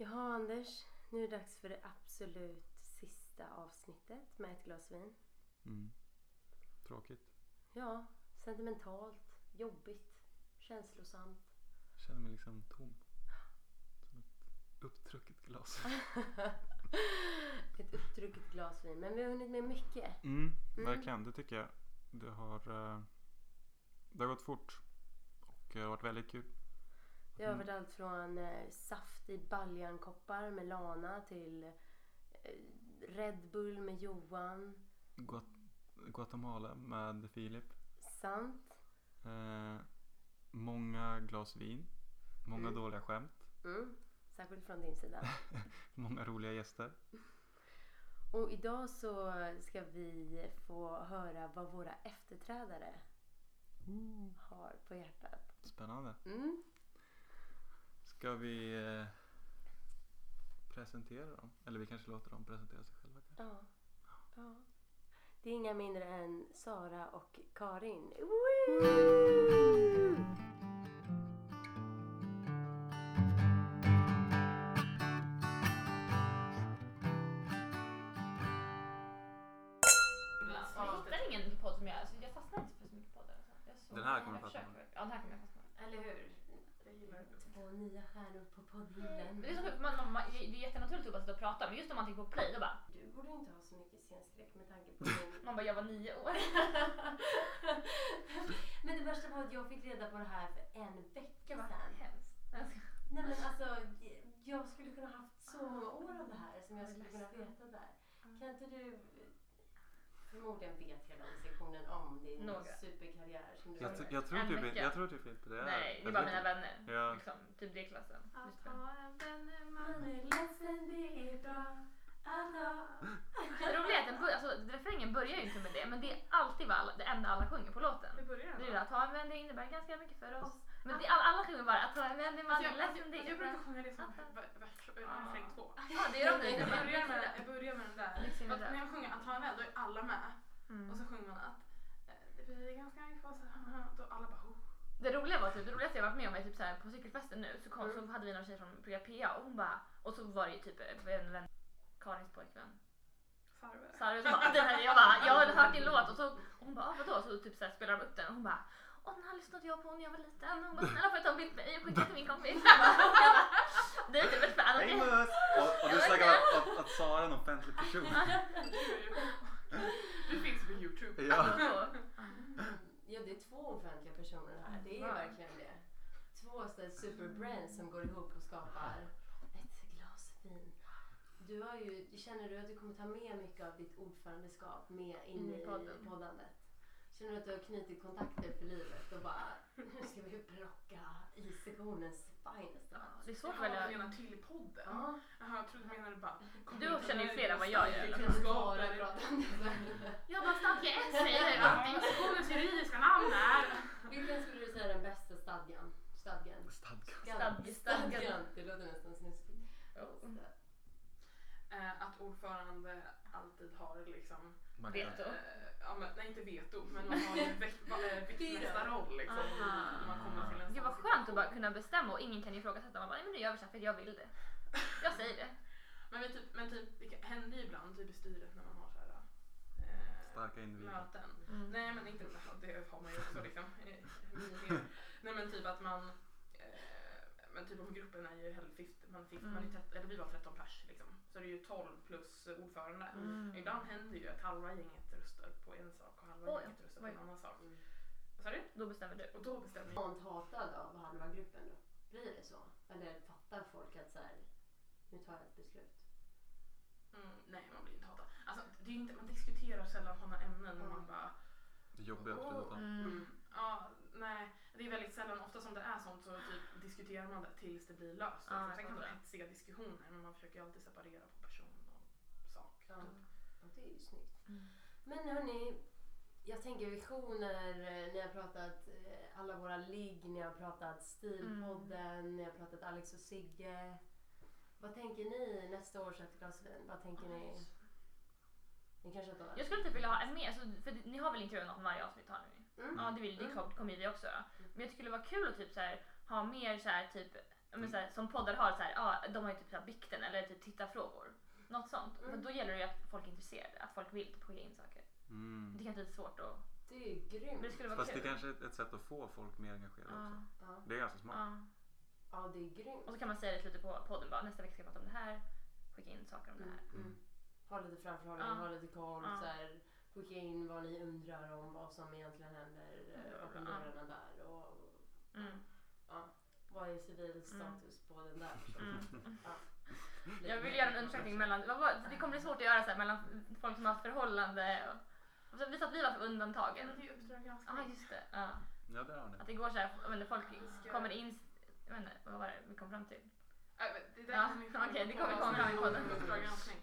Jaha Anders, nu är det dags för det absolut sista avsnittet med ett glas vin. Mm. Tråkigt. Ja, sentimentalt, jobbigt, känslosamt. Jag känner mig liksom tom. Som ett upptrucket glas. ett uppdrucket glas vin. Men vi har hunnit med mycket. Mm, Mm. verkligen, det tycker jag. Det har, eh, det har gått fort. Och det har varit väldigt kul. Det har Mm. varit allt från eh, saft i baljankoppar med Lana till eh, Red Bull med Johan. Guat- Guatemala med Filip. Sant. Eh, många glas vin. Många Mm. dåliga skämt. Mm. Särskilt från din sida. Många roliga gäster. Och idag så ska vi få höra vad våra efterträdare har på hjärtat. Spännande. Mm. Ska vi eh, presentera dem? Eller vi kanske låter dem presentera sig själva. kanske? Ja. ja. Det är inga mindre än Sara och Karin. Woo! Jag hittar ingen podd som jag... Alltså, jag fastnar inte för så mycket poddar. Alltså. Den här kommer jag fastna. Ja, den här kommer jag fastna. Eller hur? Två nya stjärnor på. Men det är man, man, det är jättenaturligt att bara sitta och prata men just om man trycker på play då bara... Du borde inte ha så mycket scenskräck med tanke på din... Man bara, jag var nio år. Men det värsta var att jag fick reda på det här för en vecka sedan. hemskt. Nej men alltså, jag skulle kunna haft så många år av det här som jag skulle kunna veta där. Kan inte du... Förmodligen vet hela sektionen om din Några. superkarriär som du Jag, har t- gjort. jag, tror En typ, vecka. jag tror typ inte det är. Nej, det är jag bara mina inte. vänner. Ja. Liksom, typ det klassen. Just det. Man är ledsen, det är bra att ha... Det roliga är att den bör, alltså, refrängen börjar ju inte med det men det är alltid vad alla, det enda alla sjunger på låten. Hur börjar Det är den då? att ha en vän det innebär ganska mycket för oss. Men det, alla, alla sjunger bara att ha en vän är man Alltså, jag, jag, jag, bra. brukar sjunga det som refräng två. Ja det är de. Jag börjar med, jag börjar med den där. Att när jag sjunger att en vän då är alla med. Mm. Och så sjunger man att eh, det blir ganska mycket oss. Då alla bara oh. Det roliga var typ, det roligaste jag varit med om är typ så här, på cykelfesten nu så, kom, Mm. så hade vi några tjejer från program PA och hon bara, och så var det ju typ en vän, Karins pojkvän. Farve. Sarah så bara, den här, jag bara, jag hade hört din låt och så och hon bara, ah, vadå? Så typ så här, spelar de upp den och hon bara, åh den här lyssnade jag på när jag var liten. Och hon bara, snälla får jag ta en bild med dig och skicka till min kompis? Jag bara, Det är typ ett fan. Hej Mus! Och, och du snackar om att, att Sara är en offentlig person. Du finns på Youtube. Ja. Ja, det är två offentliga personer här. Det är verkligen det. Två superbrands som går ihop och skapar ett glas vin. Du har ju, känner du att du kommer ta med mycket av ditt ordförandeskap med in i poddandet? Känner du att du har knutit kontakter för livet och bara nu ska vi plocka i sektionens finest? Det är svårt att Jaha, välja. du menar till podden? Ja, Jaha, jag trodde du menade bara... Du känner ju fler än vad jag gör. du kan bara prata om. Jag bara, stadga ett säger allting. Organisationens juridiska namn är... Vilken skulle du säga är den bästa stadgan? Stadgan? Stadga. Stadg- stadgan. Stadgan. Det låter nästan snuskigt. Eh, att ordförande alltid har liksom... Veto. Eh, ja, men, nej inte veto, men man har väktmästarroll liksom. Aha. När man kommer till en Gud vad skönt att bara kunna bestämma och ingen kan ifrågasätta. Man bara, nej men nu gör vi så här för jag vill det. Jag säger det. Men, vi typ, men typ, det händer ju ibland typ i styret när man har så här, eh, Starka individer. möten. Mm. Nej men inte det har man ju också liksom. Nej men typ att man men typ om gruppen är ju hälft, man, fick, man är Mm. tret, eller vi var 13 pers liksom. Så det är ju 12 plus ordförande. Mm. Ibland händer ju att halva gänget röstar på en sak och halva Oj, gänget röstar på en annan sak. Mm. Vad sa du? Då bestämmer du. Och då bestämmer jag. hatad av halva gruppen då? Blir det så? Eller fattar folk att så här, nu tar jag ett beslut? Mm, nej man blir inte hatad. Alltså, det är ju inte, man diskuterar sällan sådana ämnen och man bara Det jobbiga absolut. Mm. Mm. Ja, nej. Det är väldigt sällan, ofta som det är sånt så typ diskuterar man det tills det blir löst. Ja, Sen kan det vara hetsiga diskussioner men man försöker ju alltid separera på person och sak. Ja. Typ. Ja, det är ju snyggt. Mm. Men hörni, jag tänker visioner. eh, Ni har pratat eh, alla våra ligg, ni har pratat Stilpodden, ni har pratat Alex och Sigge. Vad tänker ni nästa års ett glas vin? Vad tänker ni? Ni kanske inte har Jag skulle typ vilja ha en mer, alltså, för ni har väl intervjuat någon varje avsnitt har ni? Mm. Ja det, vill, det Mm. kom- kommer vi också göra. Men jag tycker det skulle vara kul att typ så här, ha mer så här, typ men, så här, som poddar har så här, ja, de har ju typ så här bikten eller typ tittarfrågor. Något sånt. Mm. Men då gäller det ju att folk är intresserade, att folk vill typ skicka in saker. Mm. Det kan vara lite svårt att... Det är ju Men grymt. det skulle vara Fast det kul. kanske är ett- sätt att få folk mer engagerade Ja, också. Ja. Det är ganska smart. ja. ja, det är grymt. Och så kan man säga det slutet på podden bara, nästa vecka ska jag prata om det här. Skicka in saker om det Mm, här. mm. Ha lite framförhållning, Ja. ha lite koll. Ja. Så här, skicka in vad ni undrar om vad som egentligen händer eh, bakom Ja. dörrarna där. Och, Mm. ja, vad är civil status på den där personen? Mm. Ja. Jag vill göra en undersökning mellan, det kommer bli svårt att göra så här, mellan folk som har haft förhållande och, och så, vi sa att vi var för undantagen. Men det är ju Uppdrag Ja, granskning. just det. Ja. Ja, där har ni. Att det går så här, folk kommer in, jag vet inte, vad var det vi kom fram till? Det där Ja, kommer på det kommer komma fram i podden.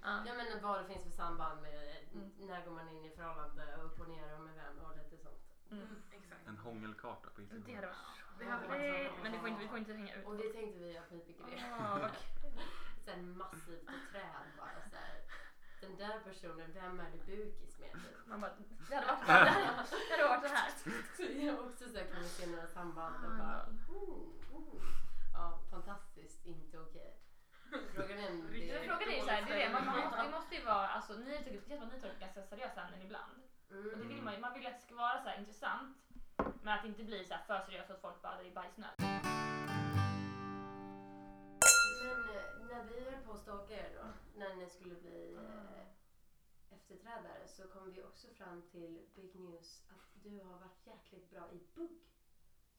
Ja. Ja men vad det finns för samband med Mm. när går man in i förhållande och upp och ner och med vem och lite sånt. Mm. Mm, exakt. En hångelkarta på Det Instagram. hade varit Det hade varit så. Men det får inte, vi får inte hänga ut. Och det tänkte vi på Hypikry. Åh, vad kul. Sen massivt träd bara så här. Den där personen, vem är du bukis med? typ? Man bara, det hade varit, det hade, det varit så här. Så jag också så här, kan vi se några samband och Ah, bara, mm, mm. Ja, fantastiskt, inte okej. Frågan är om det... frågan är ju så här, det är det, man, man, måste, det måste ju vara, alltså ni tycker, det känns som att ni tar upp ganska seriösa ämnen ibland. Och det Mm. vill man ju, man vill ju att det ska vara så här intressant. Men att det inte blir så här för seriöst så att folk bara, det är bajsnöd. Men eh, när vi höll på att stalka er då, när ni skulle bli eh, efterträdare så kom vi också fram till Big News att du har varit jäkligt bra i bugg.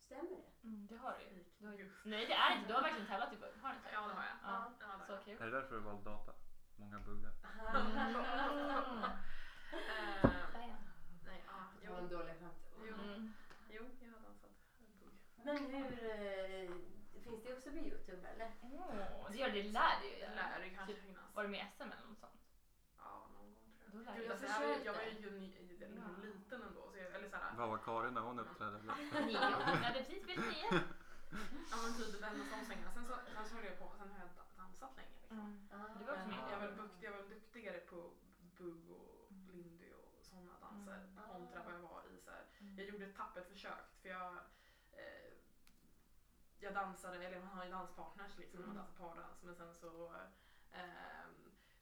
Stämmer det? Mm, det har du ju. Du har ju. Usch. Nej det är inte, du har verkligen tävlat i bugg. Har du inte? Ja, det har jag. Ja. Ja, det har Så jag. kul. Är det därför du valde data? Många buggar. Där. Nej, ja, Det jo. var en dålig skämt. Jo. Mm. Jo, jag har dansat bugg. Men hur... Eh, finns det också på Youtube eller? Åh, det gör det, lär du ju. Det lär det kanske Typ, finnas. Var du med i SM eller något sånt? Ja, någon gång tror Då jag. lär Gud, jag alltså, jag, var ju- jag var ju liten ändå. Så jag, eller såhär, Vad var Karin när hon uppträdde? Nio. Jag hade precis fyllt nio. ja men typ och de svängarna. Sen, så, sen så höll jag på, sen har jag da- dansat länge. Liksom. Mm. Du var också med. jag, är väl dukt, jag är väl duktigare på bugg och lindy och sådana danser Mm. kontra vad jag var i så här. Mm. Jag gjorde ett tappert försök för jag eh, jag dansade, eller man har ju danspartners liksom när man Mm. dansar pardans men sen så eh,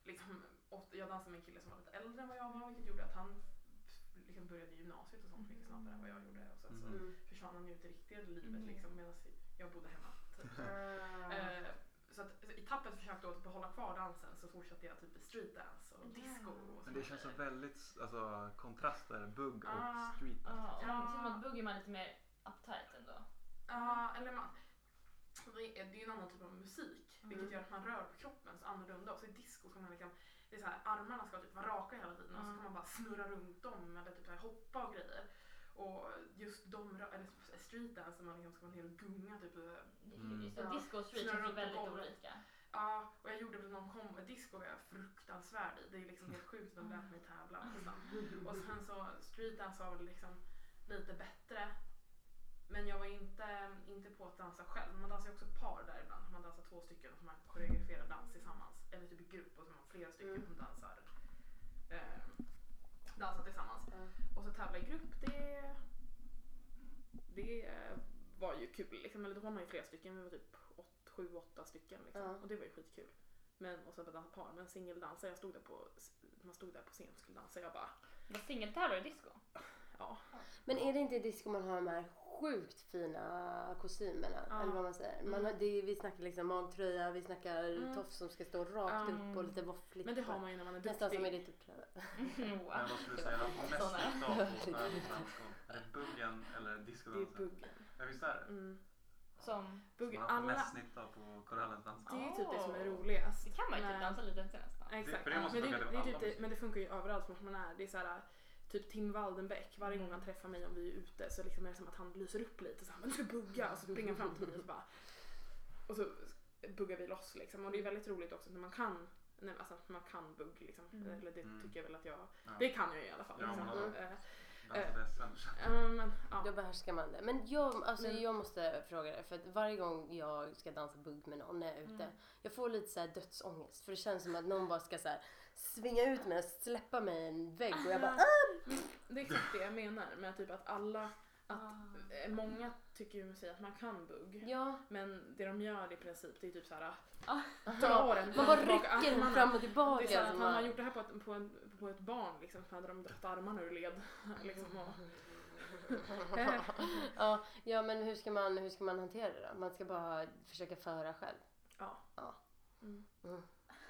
liksom, jag dansade med en kille som var lite äldre än vad jag var vilket gjorde att han liksom började gymnasiet och sånt mycket snabbare än vad jag gjorde och sen så. Mm. försvann han ut i riktiga livet Mm. liksom medan jag bodde hemma. Typ. Ah. Eh, så att i tappet försökte jag behålla kvar dansen så fortsatte jag typ i streetdance och disco och Men det känns så grejer. väldigt, alltså kontraster, bugg Ah. och street. Ja, och Ja. man, som att bugg är man lite mer uptight ändå. Ja, eller man, det är det är ju en annan typ av musik Mm. vilket gör att man rör på kroppen så annorlunda och så i disco ska man liksom det är så här, armarna ska typ vara raka hela tiden och så Mm. kan man bara snurra runt dem eller typ så här hoppa och grejer. Och just de, eller streetdance där man liksom ska vara ner och gunga typ. Mm. Just det, Ja. disco och street på väldigt olika. Ja, och jag gjorde väl någon kombo, disco var jag fruktansvärd i. Det är liksom helt sjukt att de lät mig tävla nästan. Och sen så streetdance var väl liksom lite bättre. Men jag var inte, inte på att dansa själv. Man dansar ju också par där ibland. Man dansar två stycken och man koreograferar dans tillsammans. Eller typ i grupp och så har man flera stycken Mm. som dansar, eh, dansar tillsammans. Ja. Och så tävla i grupp, det, det var ju kul. Liksom. Eller då var man ju flera stycken. Vi var typ åt, sju, åtta stycken. Liksom. Ja. Och det var ju skitkul. Men, och så bara dansa par. Men singeldansa, jag stod där på, man stod där på scen och skulle dansa. Jag bara, singeltävlar i disco? Ja. Men är det inte i disco man har de här sjukt fina kostymerna? Ja. Eller vad man säger. Man har, det, vi snackar liksom magtröja, vi snackar Mm. tofs som ska stå rakt Mm. upp och lite våffligt. Men det har man ju när man är Nästan som i duktig. ditt uppträdande. Mm. Men vad skulle du säga att mest nytta av? Är det buggen eller Det är discodansen? buggen. Ja visst är det? Mm. Som, Buggen. Har Alla, mest nytta av på korallens det dansgolv. är ju typ det som är roligast. det kan man ju typ dansa lite efter nästan. Exakt. för det måste men, det, funka det, till alla typ, det, men det funkar ju överallt vart man är. Det är så här, typ Tim Waldenbeck, varje gång han träffar mig om vi är ute så liksom är det som att han lyser upp lite så han bara, bugga och så springer han fram till mig och så bara och så buggar vi loss liksom och det är väldigt roligt också när man kan Nej, alltså man kan bugg liksom. Mm. Eller det Mm. tycker jag väl att jag, Ja. det kan jag i alla fall. Liksom. Eh, SM. ja, men, ja. Då behärskar man det. Men jag, alltså, Men- jag måste fråga dig. För att varje gång jag ska dansa bugg med någon när jag är ute. Mm. Jag får lite så här dödsångest. För det känns som att någon bara ska så här, svinga ut mig och släppa mig i en vägg. Och jag bara ah! Det är exakt det jag menar med typ att alla, Att eh, många tycker ju sig att man kan bugg. Ja, Men det de gör i princip det är typ såhär Ah. dra den man bara rycker den fram och Det tillbaka. är så att man har man- gjort det här på ett, på en, på ett barn liksom, så hade de dragit armarna ur led. liksom, och, ja, ja, men hur ska, man, hur ska man hantera det då? Man ska bara försöka föra själv. ja. Ja. Mm. Mm.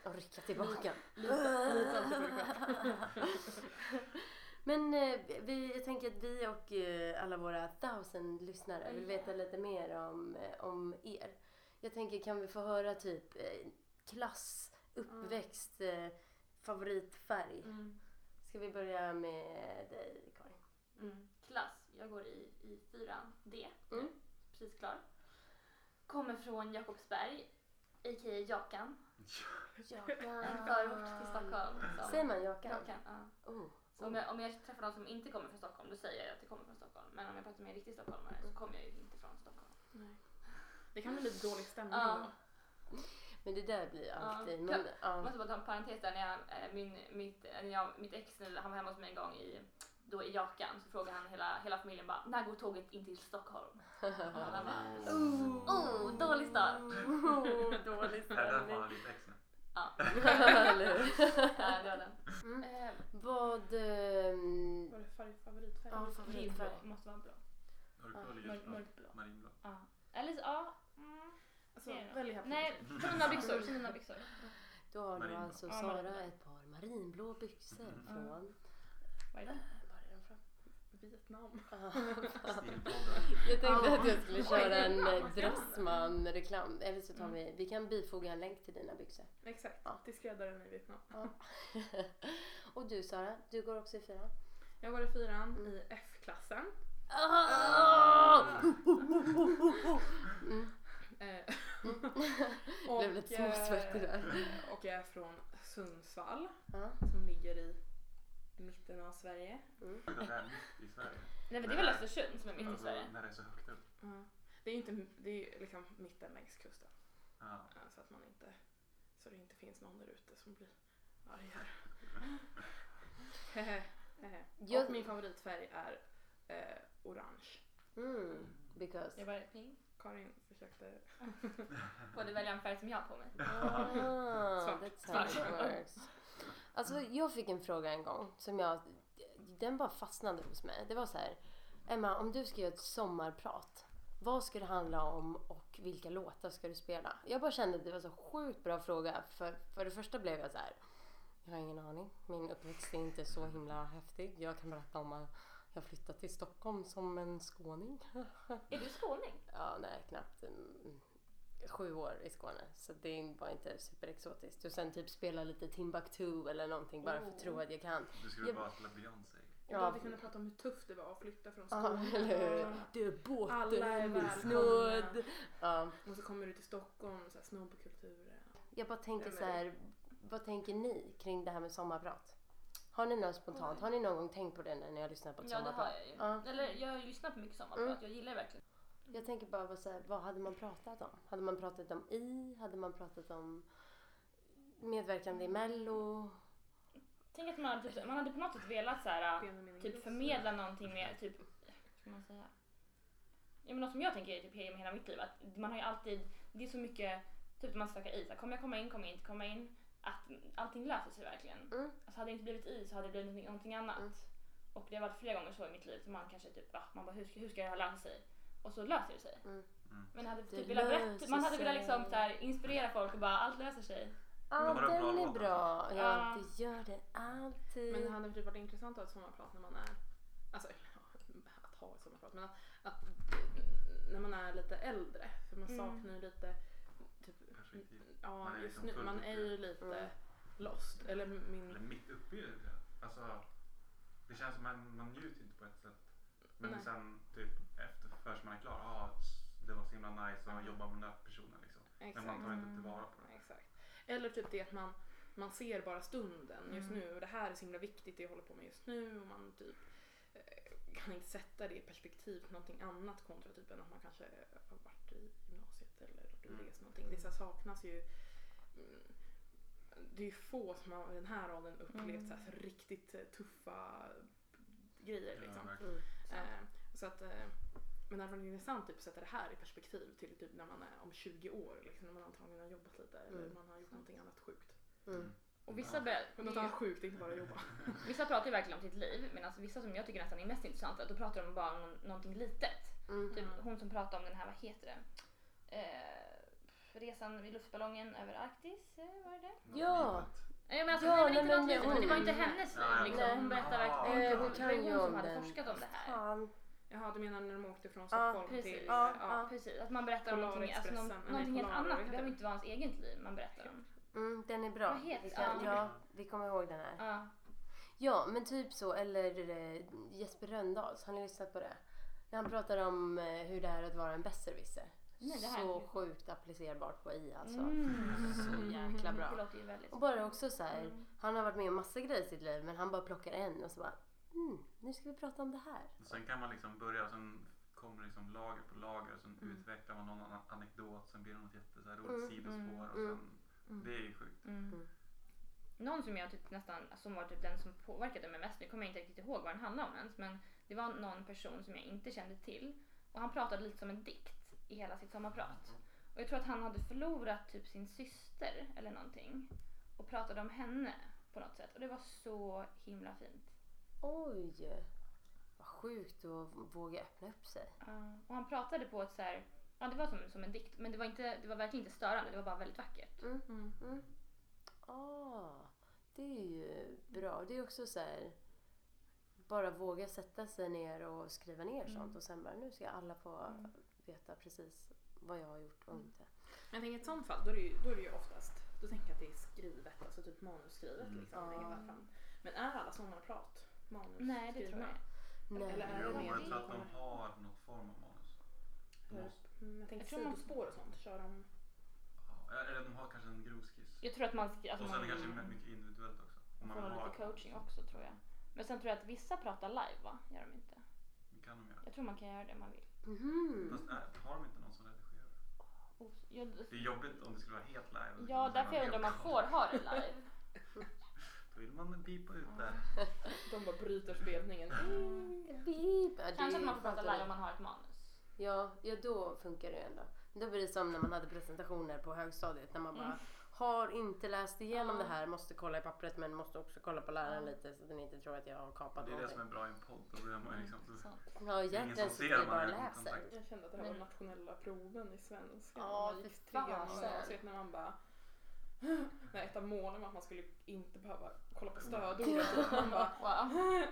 Och rycka tillbaka. Lita, lita alltid på dig själv. Men eh, vi, jag tänker att vi och eh, alla våra thousand lyssnare vill veta lite mer om, eh, om er. Jag tänker, kan vi få höra typ eh, klass, uppväxt, eh, favoritfärg? Mm. Ska vi börja med dig, Karin? Mm. Klass. Jag går i, i 4D. Mm. Precis klar. Kommer från Jakobsberg, a.k.a. Jakan. En förort till Stockholm. som- Säger man Jakan? Jakan, ja. Oh. Så om jag, om jag träffar någon som inte kommer från Stockholm, då säger jag att jag kommer från Stockholm. Men om jag pratar med en riktig stockholmare så kommer jag ju inte från Stockholm. Nej. Det kan bli lite dålig stämning Ja. då. Men det där blir alltid... Ja. Men, Jag ja. måste bara ta en parentes där. När jag, eh, min, mitt, när jag, mitt ex, han var hemma hos mig en gång i, då i Jakan, så frågade han hela, hela familjen bara, när går tåget in till Stockholm? Och alla bara, oh, dålig start. Oh, dålig Är det därför han är ditt ex nu? Ja, Eller hur? ja, det var den. Mm. Eh, Vad... ehm, Vad är det färg, favoritfärg? Ja, favoritfärg. Måste vara blå. Ljusblå? mörkblå. Marinblå? Ja. Eller så, ja. Mm. Alltså, välj här på Nej, från dina byxor. Dina byxor. Då har du alltså Sara ett par marinblå byxor Mm. från... Vad är det? Var är de från? Vietnam. Jag tänkte att jag skulle köra en eh, Dressman-reklam. Eller så tar vi... Vi kan bifoga en länk till dina byxor. Exakt, Ja. till skräddaren i Vietnam. Ja. Och du Sara, du går också i fyran? Jag går i fyran i F-klassen. Ah! Mm. Eh, Blev lite småsvettig där. eh, Och jag är från Sundsvall Ja. som ligger i mitten av Sverige. Mm. Det är mitt i Sverige. Nej men det är väl Östersund som är mitt i Alltså, Sverige? när det är så högt upp. Ja. Det är ju inte, det är liksom mitten längs kusten. Ja. Så att man inte, så det inte finns någon där ute som blir arg här. Hehe, hehe. Jag- Och min favoritfärg är eh, orange. Mm. Because... Jag var pink. Karin försökte... Får du välja en färg som jag har på mig? Ah, Svart. that's how it works. Alltså jag fick en fråga en gång som jag, den bara fastnade hos mig. Det var så här, Emma om du ska göra ett sommarprat, vad ska det handla om och vilka låtar ska du spela? Jag bara kände att det var så sjukt bra fråga. För, för det första blev jag så här, jag har ingen aning. Min uppväxt är inte så himla häftig. Jag kan berätta om att jag flyttat till Stockholm som en skåning. Är du skåning? Ja, nej, knappt sju år i Skåne. Så det var inte superexotiskt. Och sen typ spela lite Timbuktu eller någonting bara för att tro att jag kan. Du skulle Jag- bara spela Beyoncé. Och Ja. då vi kunde prata om hur tufft det var att flytta från Ja, Skåne. eller hur? Ja. Du är båten, Alla är välkomna. Ja. Och så kommer du till Stockholm, så här snobbkultur. Jag bara tänker så här, vad tänker ni kring det här med sommarprat? Har ni något spontant? Har ni någon gång tänkt på det när ni har lyssnat på ett Ja det har sommarprat? jag ju. Ja. Eller jag lyssnar på mycket sommarprat. Mm. Jag gillar det verkligen. Jag tänker bara vad, så här, vad hade man pratat om? Hade man pratat om i? Hade man pratat om medverkande i mello? Tänk att man hade, typ, man hade på något sätt velat så här, Benjamin typ förmedla någonting med typ, vad ska man säga? Ja men något som jag tänker är typ genom hela mitt liv att man har ju alltid, det är så mycket, typ man söker i, så här, kommer jag komma in, kommer jag inte komma in? Att allting löser sig verkligen. Mm. Alltså hade det inte blivit i så hade det blivit någonting, annat. Mm. Och det har varit flera gånger så i mitt liv som man kanske typ, va, man bara hur ska, hur ska det här lösa sig? Och så löser det sig. Mm. Mm. Men hade Det typ velat berätta, löser man hade velat sig. liksom så här, inspirera folk och bara allt löser sig. Ja, bra den är bra. Ja, Ja. det gör det alltid. Men det hade typ varit intressant att ha ett sommarprat när man är, alltså att ha ett sommarprat, men att, att när man är lite äldre. För man Mm. saknar ju lite, typ, ja Man är just liksom nu, man är ju lite Mm. lost. Eller Eller min, mitt uppe i det. Alltså, det känns som man, man njuter inte på ett sätt. Men Nej. sen typ man är klar, ah, det var så himla nice att jobba med den där personen liksom. Men man tar inte tillvara på det. Exakt. Eller typ det att man, man ser bara stunden just Mm. nu och det här är så himla viktigt det jag håller på med just nu och man typ eh, kan inte sätta det i perspektiv till någonting annat kontra typ än att man kanske har varit i gymnasiet eller varit och Mm. rest någonting. Det så saknas ju mm, det är ju få som har den här åldern upplevt Mm. så här, riktigt eh, tuffa grejer Ja, liksom. verkligen. Mm. Eh, Så att, men det hade varit intressant typ, att sätta det här i perspektiv till typ när man är om 20 år. Liksom, när man antagligen har jobbat lite eller Mm. man har gjort någonting annat sjukt. Mm. Och vissa, Ja. Men något annat sjukt, inte bara jobba. vissa pratar ju verkligen om sitt liv medan vissa som jag tycker nästan är mest intressanta då pratar de bara om någon- någonting litet. Mm. Typ Mm. hon som pratade om den här, vad heter det? Eh, resan i luftballongen över Arktis, eh, var det det? Ja. Nej men alltså Ja, nej, men nej, inte men något litet, hon- men det var inte hennes liv Ja, ja. liksom. Hon berättade Nej. verkligen, det var ju hon som om hade den. forskat om det här. Fan. Jaha, du menar när de åkte från Stockholm precis. till... Ja, ja. Precis, att man berättar om någonting, alltså, någon, Polarexpressen, någonting nej, helt annat. Det behöver inte vara ens eget liv man berättar om. Mm, den är bra. Vad Vi kan- Ja. Ja, vi kommer ihåg den här. Ja. Ja, men typ så. Eller eh, Jesper Rönndahls, har ni lyssnat på det? När han pratar om eh, hur det är att vara en besserwisser. Nej, det här Så sjukt applicerbart på i alltså. Mm. Så jäkla bra. Det låter ju väldigt Och bara också så här, Mm. han har varit med om massa grejer i sitt liv men han bara plockar en och så bara mm, nu ska vi prata om det här. Sen kan man liksom börja och sen kommer liksom lager på lager och sen Mm. utvecklar man någon annan anekdot. Sen blir det något jätte så här roligt Mm, sidospår och mm, sen, mm. det är ju sjukt. Mm. Mm. Någon som jag typ nästan, som var typ den som påverkade mig mest, nu kommer jag inte riktigt ihåg vad den handlade om ens, men det var någon person som jag inte kände till och han pratade lite som en dikt i hela sitt sommarprat. Och jag tror att han hade förlorat typ sin syster eller någonting och pratade om henne på något sätt och det var så himla fint. Oj! Vad sjukt att våga öppna upp sig. Ja, och han pratade på ett så här, ja det var som, som en dikt men det var, inte, det var verkligen inte störande, det var bara väldigt vackert. Mm. Mm. Mm. Ah, det är ju bra. Det är också så här, bara våga sätta sig ner och skriva ner Mm. sånt och sen bara nu ska alla få Mm. veta precis vad jag har gjort och Mm. inte. Men i ett sånt fall, då är det ju, då är det ju oftast, då tänker jag att det är skrivet, alltså typ manusskrivet Mm. liksom. Ja. längre fram. Men är alla sommarprat manus Nej det tror jag Nej. Eller är det mer jag tror att de har något form av manus. De Mm, jag Jag tror man- sidospår och sånt, kör de... ja, eller de har kanske en grov skiss. Jag tror att man ska, alltså och sen är det man, kanske mycket individuellt också. Om får man ha har, lite coaching också tror jag. Men sen tror jag att vissa pratar live va? Gör de inte? Det kan de göra. Jag tror man kan göra det om man vill. Mhm. Fast äh, har de inte någon som redigerar? Oh, jag, Det är jobbigt om det skulle vara helt live. ja därför jag undrar om man får ha det live. Vill man pipa ut det. De bara bryter spelningen. Beep. Ja, det Kanske att man får prata fattar live om man har ett manus. Ja, ja, då funkar det ju ändå. Då blir det som när man hade presentationer på högstadiet när man bara Mm. har inte läst igenom Ja. det här, måste kolla i pappret men måste också kolla på läraren Ja. lite så att den inte tror att jag har kapat Det är det som är bra i en podd. Då blir man ju liksom, Mm, sant. Ja, egentligen så ser jag man bara har. Jag kände att det här var Men- nationella proven i svenska. Ja, fy trean i fasen. gymnasiet när man bara när ett av målen var att man skulle inte behöva kolla på stödordet. typ. Bara, Wow.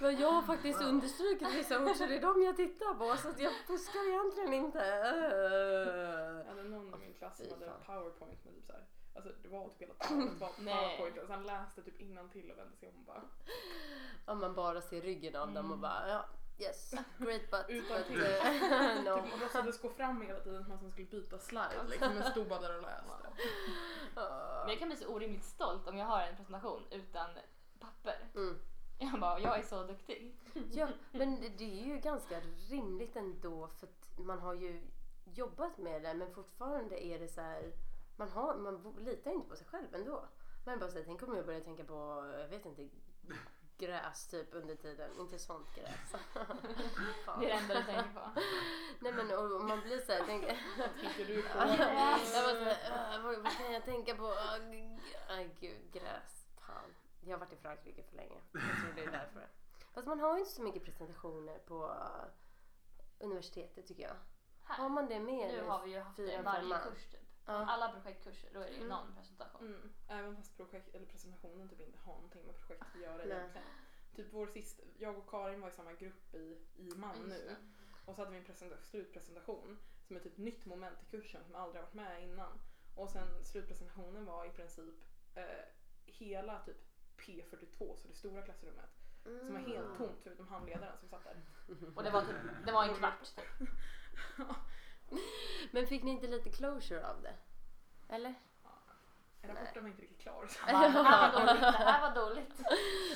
Men jag har faktiskt understrukit vissa ord så det är de jag tittar på så att jag fuskar egentligen inte. jag hade någon i min klass som hade powerpoint med typ så här. Alltså det var typ hela powerpoint och sen läste typ innantill och vände sig om och bara Om man bara ser ryggen av dem och Mm. bara ja, yes, great butt. Utan but, eh, no. typ låtsades gå fram hela tiden som att man skulle byta slide liksom men stod bara där och läste. Men jag kan bli så orimligt stolt om jag har en presentation utan papper. Mm. Jag bara, jag är så duktig. Ja, men det- det är ju ganska rimligt ändå för att man har ju jobbat med det men fortfarande är det så här, man, har, man litar inte på sig själv ändå. Man bara säger, tänk om jag börjar tänka på, jag vet inte, gräs typ under tiden. Inte sånt gräs. Det är det enda du tänker på. Nej men och, man blir så här, tänk, Tänker du på? jag "Äh, vad, vad kan jag tänka på? Aj gud, gräs. Fan. Jag har varit i Frankrike för länge. Jag tror det är därför. Fast man har ju inte så mycket presentationer på universitetet tycker jag. Har Här. man det med? Nu har vi ju haft fyra, fem varje kurs typ. Ja. Alla projektkurser, då är det ju Mm. någon presentation. Mm. Även fast projekt, eller presentationen typ inte har någonting med projektet att göra Nej. egentligen. Typ vår sista, jag och Karin var i samma grupp i, i MAN Just nu. det. Och så hade vi en presenta- slutpresentation som är typ nytt moment i kursen som aldrig har varit med innan. Och sen slutpresentationen var i princip eh, hela typ P42, så det stora klassrummet. Som var helt Mm. tomt förutom handledaren som satt där. Och det var, typ, det var en kvart typ. Men fick ni inte lite closure av det? Eller? Rapporten var inte riktigt klar. Så. Bara, Det här var dåligt, det här var dåligt.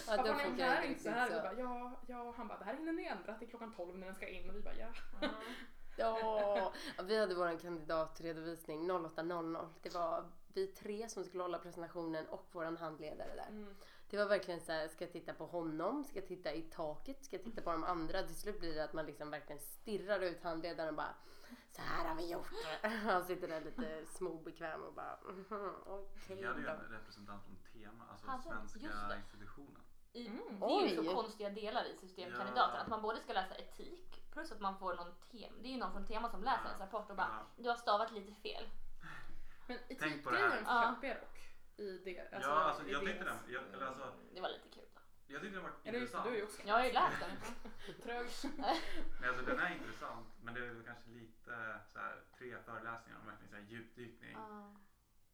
Ja, Ja, då men det här inte så här. så. Vi bara, ja, ja, han bara, det här hinner ni ändra till klockan 12 när den ska in. Och vi bara, ja. Ja, ja, vi hade vår kandidatredovisning 08.00. Det var vi tre som skulle hålla presentationen och våran handledare där. Mm. Det var verkligen så här, ska jag titta på honom, ska jag titta i taket, ska jag titta på de andra? Till slut blir det att man liksom verkligen stirrar ut handledaren och bara så här har vi gjort. Han sitter där lite småbekväm och bara mhm, okej Vi hade ju en representant från Tema, alltså Hade- just svenska det. institutionen. I, Mm. Det är ju så konstiga delar i systemkandidaten. Ja. Att man både ska läsa etik plus att man får någon tem. Det är ju någon från tema som läser Ja. ens rapport och bara Ja. du har stavat lite fel. Men Tänk på det här. etikgrejen Ja. köper jag dock. I det. ja, alltså i jag tyckte deras- den, jag, eller alltså, Det var lite kul då. jag tyckte den var det, intressant. du är ju också Jag har ju läst den. trög. Alltså den är intressant, men det är väl kanske lite så här, tre föreläsningar om verkligen så här, djupdykning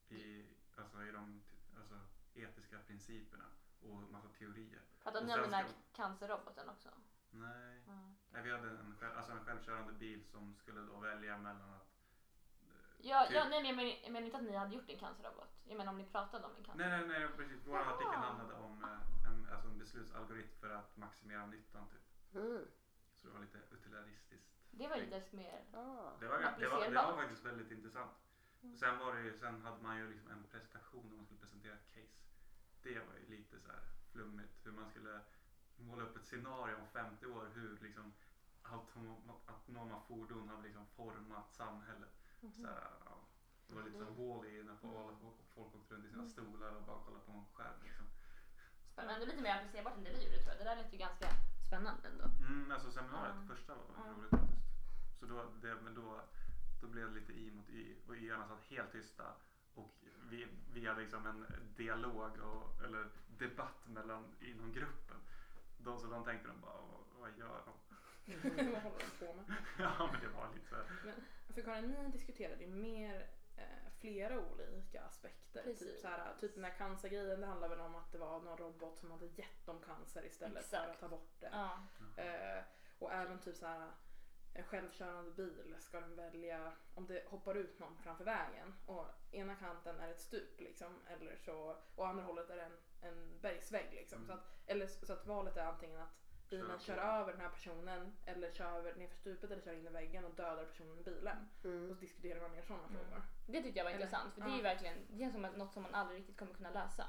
i, alltså, i de alltså, etiska principerna och massa teorier. Pratade ni om den här ska- cancerroboten också? Nej, Mm. Nej vi hade en, själv, alltså en självkörande bil som skulle då välja mellan att Ja, Typ. ja, nej, men jag menar, jag menar inte att ni hade gjort en cancerrobot. Jag menar om ni pratade om en cancer. Nej, nej, nej, precis. Vår Jaha. artikel handlade om eh, en, alltså en beslutsalgoritm för att maximera nyttan typ. Mm. Så det var lite utilitaristiskt. Det var ju lite mer... Ah. Det var, det, var, det var faktiskt väldigt intressant. Mm. Sen, var det ju, sen hade man ju liksom en presentation där man skulle presentera ett case. Det var ju lite så här flummigt. Hur man skulle måla upp ett scenario om 50 år hur liksom autonoma fordon har liksom format samhället. Så ja, det var lite som Wall-E när folk, folk åkte runt i sina stolar och bara kollade på en skärm. Liksom. Men det är lite mer applicerbart än det vi gjorde tror jag. Det där lät ju ganska spännande ändå. Mm, alltså seminariet, Ja. första var Ja. roligt faktiskt. Så då, det, men då, då blev det lite i mot y och yarna satt helt tysta. Och vi, vi hade liksom en dialog och, eller debatt mellan, inom gruppen. De, så de tänkte de bara, vad, vad gör de? Vad håller de på med? ja men det var lite så här. För Karin, ni diskuterade ju mer eh, flera olika aspekter. Typ, så här, typ den här cancergrejen, det handlar väl om att det var någon robot som hade gett dem cancer istället för Exakt. att ta bort det. Ja. Eh, och även typ så här en självkörande bil ska den välja om det hoppar ut någon framför vägen och ena kanten är ett stup liksom eller så och andra hållet är en, en bergsvägg liksom. Mm. Så, att, eller, så att valet är antingen att bilen Kör kör på. över den här personen eller kör över nerför stupet eller kör in i väggen och dödar personen i bilen. Och Mm. så diskuterar man mer sådana Mm. frågor. Det tyckte jag var Eller- intressant för det är ju ja. verkligen det känns som att något som man aldrig riktigt kommer kunna lösa.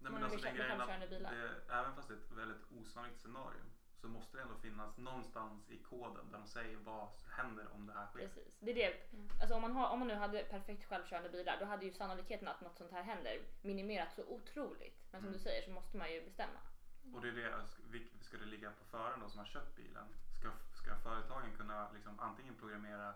Nej, Man men alltså köpa grejen att självkörande bilar. det, även fast det är ett väldigt osannolikt scenario så måste det ändå finnas någonstans i koden där de säger vad händer om det här sker. Precis. Det är det. Mm. Alltså om man, har, om man nu hade perfekt självkörande bilar då hade ju sannolikheten att något sånt här händer minimerats så otroligt. Men som Mm. du säger så måste man ju bestämma. Och det är det, alltså, ska det ligga på föraren då som har köpt bilen? Ska, ska företagen kunna liksom antingen programmera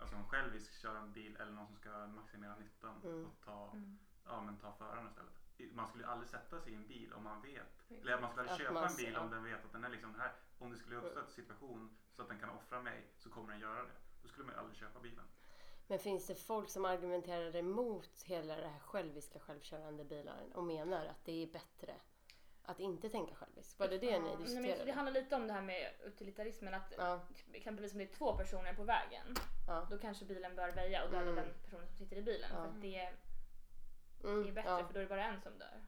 alltså en självisk körande bil eller någon som ska maximera nyttan Mm. och ta, Mm. ja, men ta föraren istället? Man skulle aldrig sätta sig i en bil om man vet, eller man skulle aldrig Att köpa man en bil om den vet att den är liksom här, om det skulle uppstå en situation så att den kan offra mig så kommer den göra det. Då skulle man ju aldrig köpa bilen. Men finns det folk som argumenterar emot hela det här själviska självkörande bilar och menar att det är bättre att inte tänka själviskt? Var det det ni Nej, men diskuterade? det handlar lite om det här med utilitarismen att Ja, exempelvis om det är två personer på vägen ja. då kanske bilen bör väja och döda Mm. den personen som sitter i bilen. Ja. För att det, är- Mm, det är bättre ja. för då är det bara en som dör.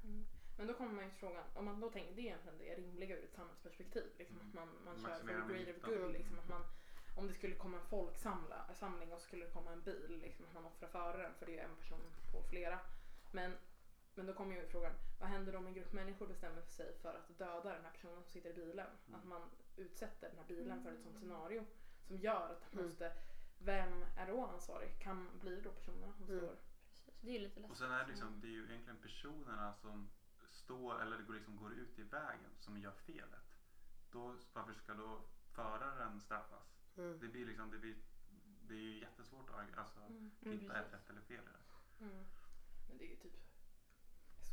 Men då kommer man ju till frågan, om man då tänker det är egentligen det rimliga ur ett samhällsperspektiv. Liksom, Mm. att man, man kör för the greater good. Liksom, att man, om det skulle komma en folksamling och så skulle det komma en bil, liksom, att man offrar föraren för det är en person på flera. Men, men då kommer ju frågan, vad händer om en grupp människor bestämmer sig för att döda den här personen som sitter i bilen? Mm. Att man utsätter den här bilen för ett sånt scenario som gör att man Mm. måste, vem är då ansvarig? Kan, det då personerna som Mm. står? Precis. Det är ju lite Och läskigt. sen är det, liksom, det är ju egentligen personerna som står eller det går, liksom, går ut i vägen som gör felet. Då, varför ska då föraren straffas? Mm. Det blir liksom, det, blir, det är ju jättesvårt att alltså, Mm, hitta ett rätt eller fel i det. Mm. Men det är ju typ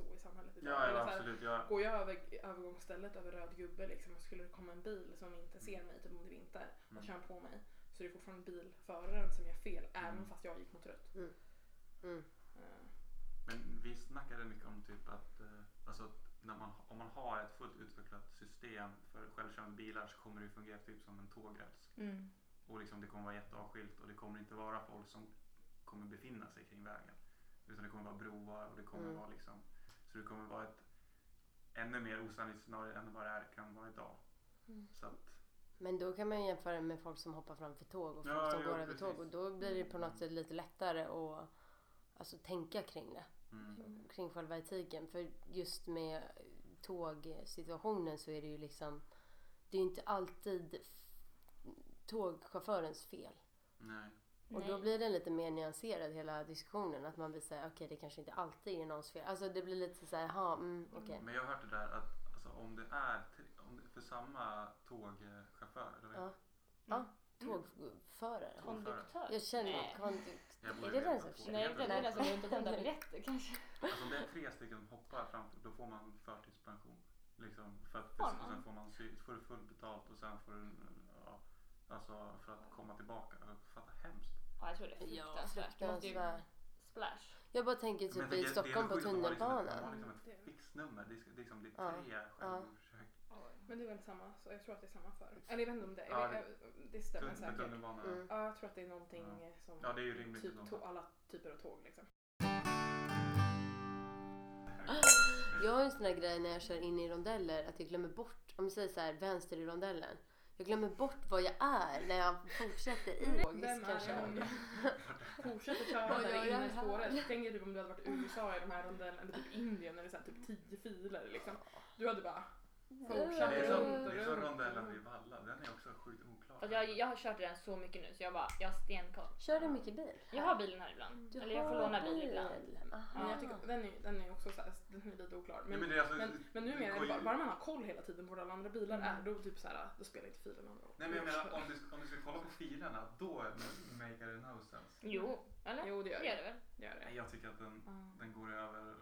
så i samhället idag. Ja, Eller ja så här, absolut. Jag, Går jag över övergångsstället över röd gubbe liksom, och skulle det komma en bil som inte ser mig, typ om det är vinter, och Mm. kör på mig så är det fortfarande bilföraren som gör fel även Mm. fast jag gick mot rött. Mm. Eh, men vi snackade mycket om typ att, eh, alltså, när man, om man har ett fullt utvecklat system för självkörande bilar så kommer det fungera typ som en tågräls. Mm. Och liksom det kommer vara jätteavskilt och det kommer inte vara folk som kommer befinna sig kring vägen. Utan det kommer vara broar och det kommer Mm. vara liksom, så det kommer vara ett ännu mer osannolikt scenario än vad det är, kan vara idag. Mm. Så att, Men då kan man ju jämföra med folk som hoppar framför tåg och folk Ja, som ja, går över precis. tåg och då blir det på något sätt lite lättare att alltså, tänka kring det. Mm. Kring själva etiken. För just med tågsituationen så är det ju liksom, det är ju inte alltid tågchaufförens fel. Nej. Och då blir det lite mer nyanserad hela diskussionen. Att man vill säga okej det kanske inte alltid är någons fel. Alltså det blir lite så här, jaha, mm, okej. Men jag har hört det där att alltså, om det är om det, för samma tågchaufför, eller Ja. Ja, tågförare. Konduktör? Jag känner Nej. kondukt. Jag Är det den som försöker? Nej, det är den som går runt och hämtar biljetter kanske. Alltså om det är tre stycken som hoppar framför, då får man förtidspension. Liksom, för att, Får och man? sen får man får du fullt betalt och sen får du, ja, alltså för att komma tillbaka. Fatta hemskt. Ja, jag tror det är Ja, fruktansvärt. Fruktansvärt. splash. Jag bara tänker typ det- i det är Stockholm på att de har liksom ett- tunnelbanan. liksom fixnummer. Det det liksom, det är Ja. tre självmordsförsök. Men det är väl samma, så jag tror att det är samma för. Eller jag vet inte om det Ja, jag det- stämmer säkert. tunnelbana. Mm. Ja, jag tror att det är någonting Ja. som Ja, det är ju rimligt. typ to- alla typer av tåg liksom. Jag har en sån här grej när jag kör in i rondeller att jag glömmer bort, om vi säger så här vänster i rondellen. Jag glömmer bort vad jag är när jag fortsätter i är köra. jag? Fortsätter köra där inne i spåret. Tänk dig typ om du hade varit i USA i de här rondellerna, eller typ Indien när det är typ tio filer liksom. Du hade bara fortsatt Det är som, det är som rondellen vid Valla. Den är också sjukt oklar. Fast jag, jag har kört den så mycket nu så jag bara, jag har stenkoll. Kör du mycket bil? Jag har bilen här ibland. Du Eller jag får har låna bil ibland. Aha. Men jag tycker, den, är, den är också så här, den är lite oklar. Ja, Men, men det är alltså, men, men numera, är det ju- bara, bara man har koll hela tiden på alla andra bilar Mm. är, då, typ så här, då spelar inte filen någon roll. Nej men jag menar om du, om du ska kolla på filerna då make it no sense. Jo, eller? Jo, det gör Det gör det. det väl? det, gör det. Nej jag tycker att den, den går över.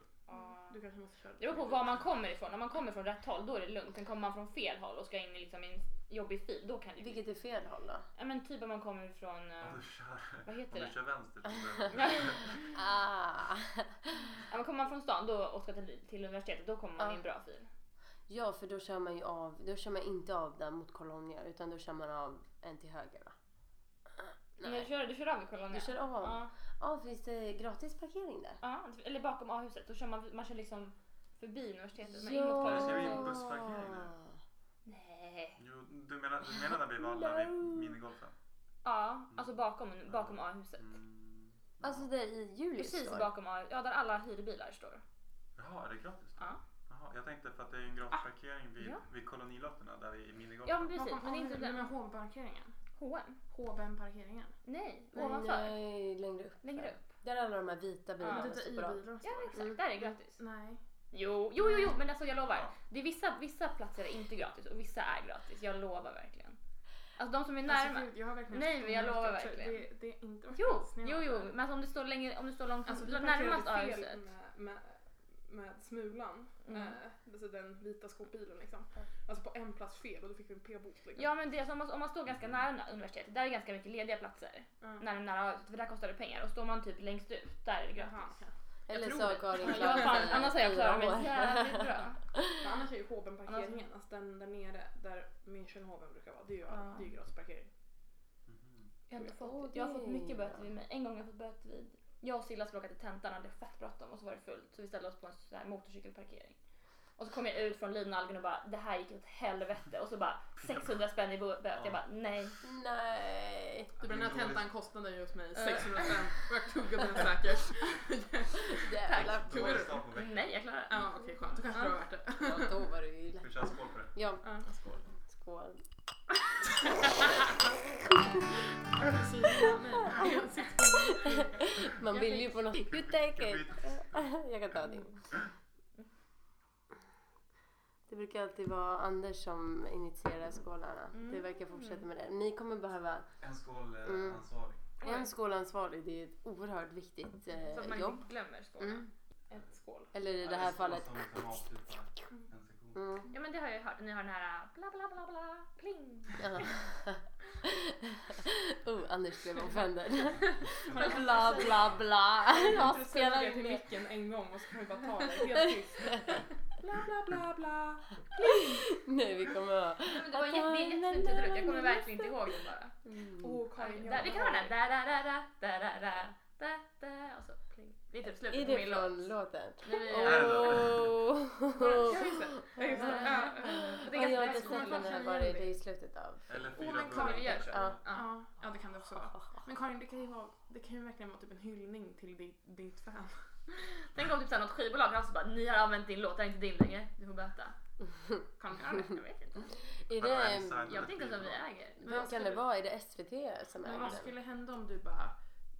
Du kanske måste köra Det beror på var man kommer ifrån. Om man kommer från rätt håll då är det lugnt. Sen kommer man från fel håll och ska in i liksom en jobbig fil, då kan det bli... Vilket är fel håll då? Ja men typ om man kommer ifrån... eh, Om du kör, vad om heter du det? kör vänster så är det- Ah. Ja, men kommer man från stan då och ska till, till universitetet då kommer man i en bra fil. Ja, för då kör man ju av, då kör man inte av där mot Kolonia utan då kör man av en till höger va? Men du kör, du kör av i Kolonia? Du kör av? Ja. Ja, finns det gratis parkering där? ja, eller bakom A-huset. Då kör man, man kör liksom förbi universitetet. Men in mot ska vi in bussparkering nu? Nej. Jo, du menar, du menar där vid Valla vid minigolfen? Ja, alltså bakom, bakom A-huset. Mm. Alltså där i Julius Precis står? bakom A, ja där alla hyrbilar står. Jaha, är det gratis? då? Ja. Jaha, jag tänkte för att det är en gratis parkering vid, ja. vid kolonilotterna där vid minigolfen. Ja men precis, men det är inte Men den. H&M-parkeringen? H&M? H&M-parkeringen? Nej, Nej, ovanför. nej, längre upp. Längre upp. Där är alla de här vita bilarna Ja, Lite står bra. i-bilar och Ja exakt, där är det gratis. Nej. Jo, jo, jo, jo men alltså jag lovar. Ja. Det är vissa, vissa platser är inte gratis och vissa är gratis. Jag lovar verkligen. Alltså de som är Alltså, närmare. gud, jag har verkligen Nej, men jag lovar verkligen. Det, det är inte varit Jo, jo, jo. Men alltså om du står längre, om du står långt Alltså närmast parkerade fel med, med, med Smulan, Mm. eh, alltså den vita skåpbilen liksom. Alltså på en plats fel och då fick vi en p-bot. Liksom. Ja men det är som om man, om man står ganska nära universitetet, där är ganska mycket lediga platser. Ja. Nära, nära för där kostar det pengar. Och står man typ längst ut, där är det Jaha, gratis. okej. Eller så har det. Karin klarat sig annars har jag klarat mig jävligt bra. Men annars är ju H&M-parkeringen, alltså den där nere där Münchenhoven brukar vara, det är ju, Ja. det är ju gratis parkering. Mhm. Jag har, fått, jag har det fått mycket böter vid mig. En gång har jag fått böter vid... Jag och Silla skulle åka till tentan och hade fett bråttom och så var det fullt. Så vi ställde oss på en sån här motorcykelparkering. Och så kom jag ut från Lidnalgen och bara det här gick åt helvete. Och så bara 600 spänn i böter. Jag bara nej. Nej. Typ den här tentan kostade ju åt mig Eh. 600 spänn och jag tuggade den säkert. Jävlar. På veckan. Nej jag klarar det. Ja okej skönt, då kanske det var värt det. Ja, då var det ju Ska vi lätt. köra skål på det? Ja, Ja, skål. Skål. Man vill ju på något. You take it. Jag kan ta din. Det brukar alltid vara Anders som initierar skålarna. Det verkar fortsätta med det. Ni kommer behöva En skål eh, Mm. ansvarig. en skålansvarig. Det är ett oerhört viktigt Så att eh, man jobb. inte glömmer skålen. Mm. Ett skål. Eller i det Ja, här en skål fallet. Mm. Ja men det har jag ju hört. Ni har den här bla bla bla bla pling. Ja. oh, Anders blev offended. bla bla bla. Jag spelar spelar till micken en gång och så kan vi bara ta det helt tyst. Bla bla bla bla. Nej, vi kommer ha... Men det var det jättefint uttryck. Jag kommer verkligen inte ihåg det bara. Mm. Åh Karin, Där, vi kan ha den. Da, da, da, da, da, da, da. da, da, och så pling. Det är typ slutet på det min låt. låten? Åh! Ja just det. Ja, just det. Ja, ja. Det Ja, är jag har inte sett den här, var det, är i slutet av... Eller fyra men. Karin så. Ja. Ja, ja, det kan det också vara. Men Karin, det kan ju, vara, det kan ju verkligen vara typ en hyllning till ditt, ditt fan. Tänk om typ såhär något skivbolag alltså bara ni har använt din låt, det är inte din längre. Du får böta. Kan de göra det? Jag vet inte. Är det Jag vet inte ens om vi äger. Men Vad vad kan det vara? Är det SVT som Men äger vad den? skulle hända om du bara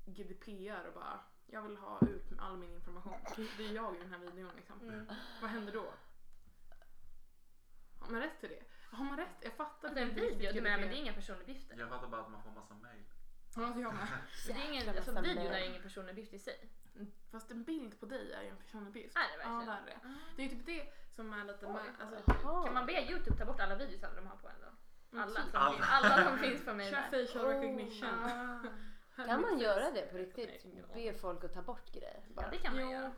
GDPR och bara jag vill ha ut all min information. Det är jag i den här videon liksom. Mm. Vad händer då? Har man rätt till det? Har man rätt? Jag fattar Alltså en inte riktigt video, du menar men det är inga personuppgifter. Jag fattar bara att man får massa mail. Ja, jag med. Så det är ingen, alltså videon är ingen personuppgift i sig. Fast en bild på dig är ju en personuppgift. Är det Ja, verkligen? det är det. Det är ju typ det som är lite... Oj. Alltså. Kan man be youtube ta bort alla videos de har på en då? Mm, Alla som, Alla. Finns, alla som finns på mig facial recognition. Ah. Kan man göra det på riktigt? Be folk att ta bort grejer? Ja Bara. det kan man Jo, göra.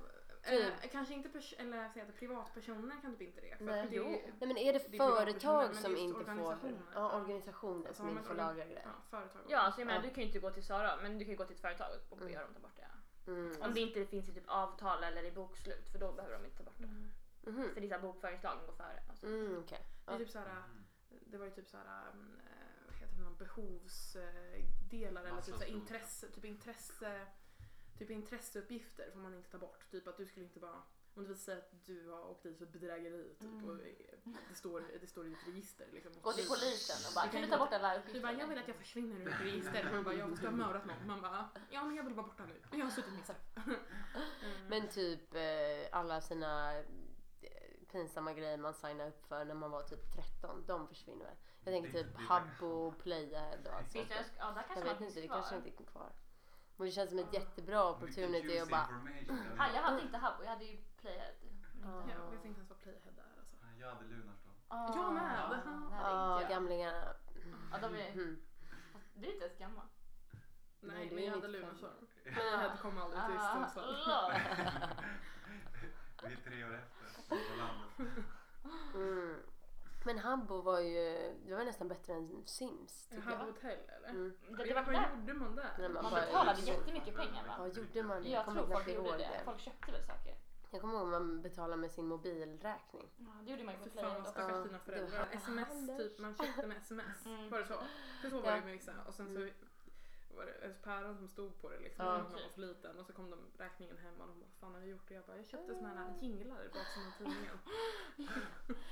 eh, kanske inte pers- eller säga att privatpersoner kan typ inte det. För Nej. det Nej men är det Det företag som inte får... organisationer. Ja, Ja. organisationer Alltså, som inte får lagra grejer. Ja, företag. Ja, alltså jag menar Ja. du kan ju inte gå till Sara men du kan ju gå till ett företag och be Mm. dem ta bort det. Mm. Om det inte finns i typ avtal eller i bokslut för då behöver de inte ta bort det. Mm. Mhm. För det är såhär bokföringslagen går före. Alltså. Mm, okej. Det, är Ja. typ såhär, Mm. det var ju typ såhär, behovsdelar eller typ, Massa såhär stort. intresse, typ intresse, typ intresseuppgifter får man inte ta bort. Typ att du skulle inte bara, om det visar sig att du har åkt dit för bedrägeri typ Mm. och det står, det står i ett register liksom. Gå till polisen och bara Du kan kan du ta bort alla Du uppgifter? bara, jag vill att jag försvinner ur ett register. Man bara, jag ska ha mördat någon. Man bara, ja men jag vill vara borta nu. Jag har suttit missat. Men typ eh, alla sina eh, pinsamma grejer man signade upp för när man var typ 13, de försvinner väl? Jag tänker Det- typ Habbo, Playhead och allt sånt ja där Jag kanske vet man inte, det kanske inte är kvar. Men det känns som ett jättebra opportunity att bara... Ja, jag hade inte Habbo, jag hade ju Playhead. Ja. Jag vet inte ens vad Playhead är alltså. Jag hade Lunarstorm. Ah, Jag med. Ja, jag. gamlingarna. Ja, de är, Mhm. du är inte ens gammal. Nej, Nej, men jag hade 95. Lunarstorm. Playhead kom aldrig till Ah, Sundsvall. Vi är tre år efter på landet. Mm. Men Habbo var ju, det var nästan bättre än Sims Jag tycker jag. hotell eller? Mm. Det, det var vad där. gjorde man där? Nej, Man bara- betalade jättemycket pengar va? Vad gjorde man? Jag kommer tror folk gjorde ihåg det. Folk köpte väl saker. Jag kommer ihåg man betalade med sin mobilräkning. Ja, det gjorde man ju på Fy fan vad. Ja, stackars dina det föräldrar. Sms typ, man köpte med sms. Mm. Var det så? För så var Ja. det med vissa. Och sen så var det ett päron som stod på det liksom. Ja. när Man var för liten. Och så kom de räkningen hem och de bara, vad fan har du gjort? Och jag bara, jag köpte såna här jinglar i baksidan av tidningen.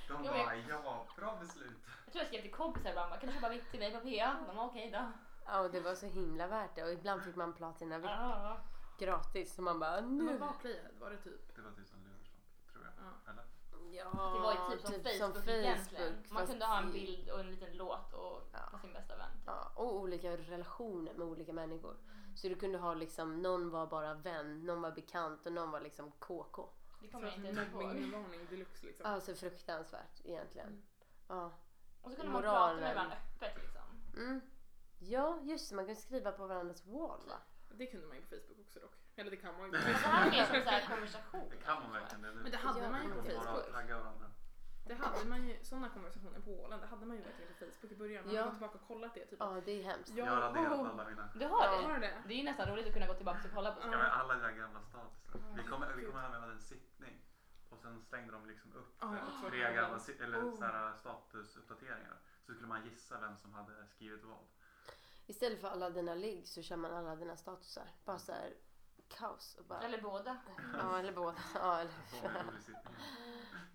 De Jag bara, ja, bra beslut. Jag tror jag skrev till kompisar ibland bara, kan du köpa vitt till mig på PA? De var okej då. Ja, och det var så himla värt det. Och ibland fick man platina VIP Ja. gratis. Så man bara, Men nu. vad var Playhead? Var det typ? Det var typ som Lunarstorm, tror jag. Ja. Eller? Ja, Det var ju typ som Facebook, egentligen. Man fast kunde ha en bild och en liten låt och Ja. sin bästa vän. Typ. Ja, och olika relationer med olika människor. Så du kunde ha liksom, någon var bara vän, någon var bekant och någon var liksom KK. Det kommer jag inte ens ihåg. Mobbingvarning deluxe liksom. Alltså fruktansvärt egentligen. Ja. Och så kunde man Moralen. prata med varandra öppet liksom. Mm. Ja, just det. Man kunde skriva på varandras wall va? Det kunde man ju på Facebook också dock. Eller det kan man ju det Facebook. här är som så här konversation. Det kan man verkligen. Det, Men det hade Ja, man ju på Facebook. Det hade man ju, sådana konversationer på Åland, det hade man ju verkligen på Facebook i början. Man Ja. har gått tillbaka och kollat det typ. Ja, det är hemskt. Jag har raderat alla mina. Du har Ja. det? Har det? Det är ju nästan roligt att kunna gå tillbaka och kolla på Ja, det. men alla dina gamla statusar. Vi kommer, vi kommer hem med en sittning. Och sen slängde de liksom upp Ja, också tre gamla eller Oh. så här statusuppdateringar. Så skulle man gissa vem som hade skrivit vad. Istället för alla dina ligg så kör man alla dina statusar. Bara så här kaos och bara... Eller båda. Ja, eller båda. Ja, eller...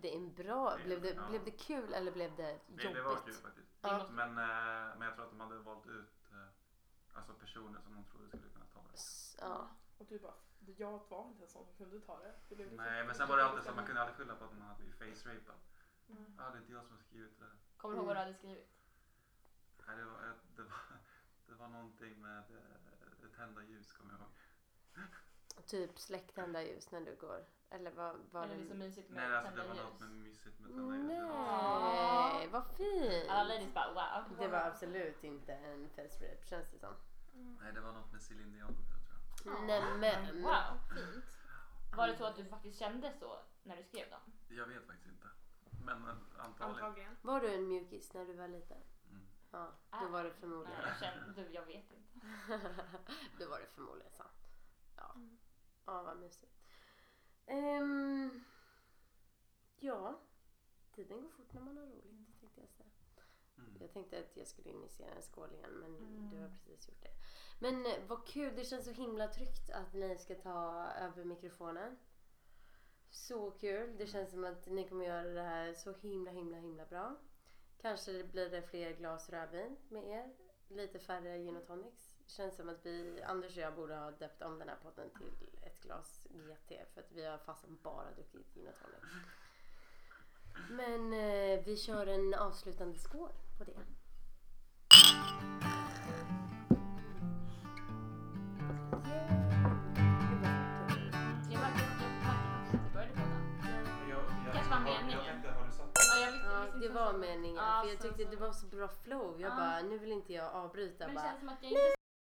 Det är en bra... Blev det, Ja. blev det kul eller blev det jobbigt? Det, det var kul faktiskt. Ja. Men, eh, men jag tror att de hade valt ut eh, alltså personer som de trodde skulle kunna ta det. Ja. Och du bara, jag var inte en sån som kunde ta det. det blev liksom- Nej, men sen var det alltid så man kunde aldrig skylla på att man hade blivit face-rapad. Mm. Ja, det är inte jag som har skrivit det. här. Kommer du ihåg vad du hade skrivit? Nej, det var, det var, det var någonting med eh, tända ljus kommer jag ihåg. Typ släck tända ljus när du går. Eller vad var det är så det? mysigt med Nej, alltså det var något med mysigt med tända ljus. Nej, vad fint. Alla ladies bara wow. Det var absolut inte en face rape känns det som. Nej, det var något med Céline Dion tror jag. Nämen. Wow, fint. Var det så att du faktiskt kände så när du skrev dem? Jag vet faktiskt inte. Men eh, antagligen. Antagligen. Var du en mjukis när du var liten? Mm. Ja, då var det Nej, förmodligen. jag kände, du, jag vet inte. då var det förmodligen sant. Ja, ja vad mysigt. Ehm, ja, tiden går fort när man har roligt tänkte jag säga. Mm. Jag tänkte att jag skulle initiera en skål igen men Mm. du har precis gjort det. Men eh, vad kul, det känns så himla tryggt att ni ska ta över mikrofonen. Så kul, det känns som att ni kommer göra det här så himla himla himla bra. Kanske det blir det fler glas rödvin med er, lite färre gin och tonics. Känns som att vi, Anders och jag borde ha döpt om den här podden till ett glas GT för att vi har fasen bara druckit gin och tonic. Men eh, vi kör en avslutande skål på det. Det var meningen. Ja, jag var så. så- tyckte det var så bra flow. Jag Ja. bara, nu vill inte jag avbryta. Men det Bara,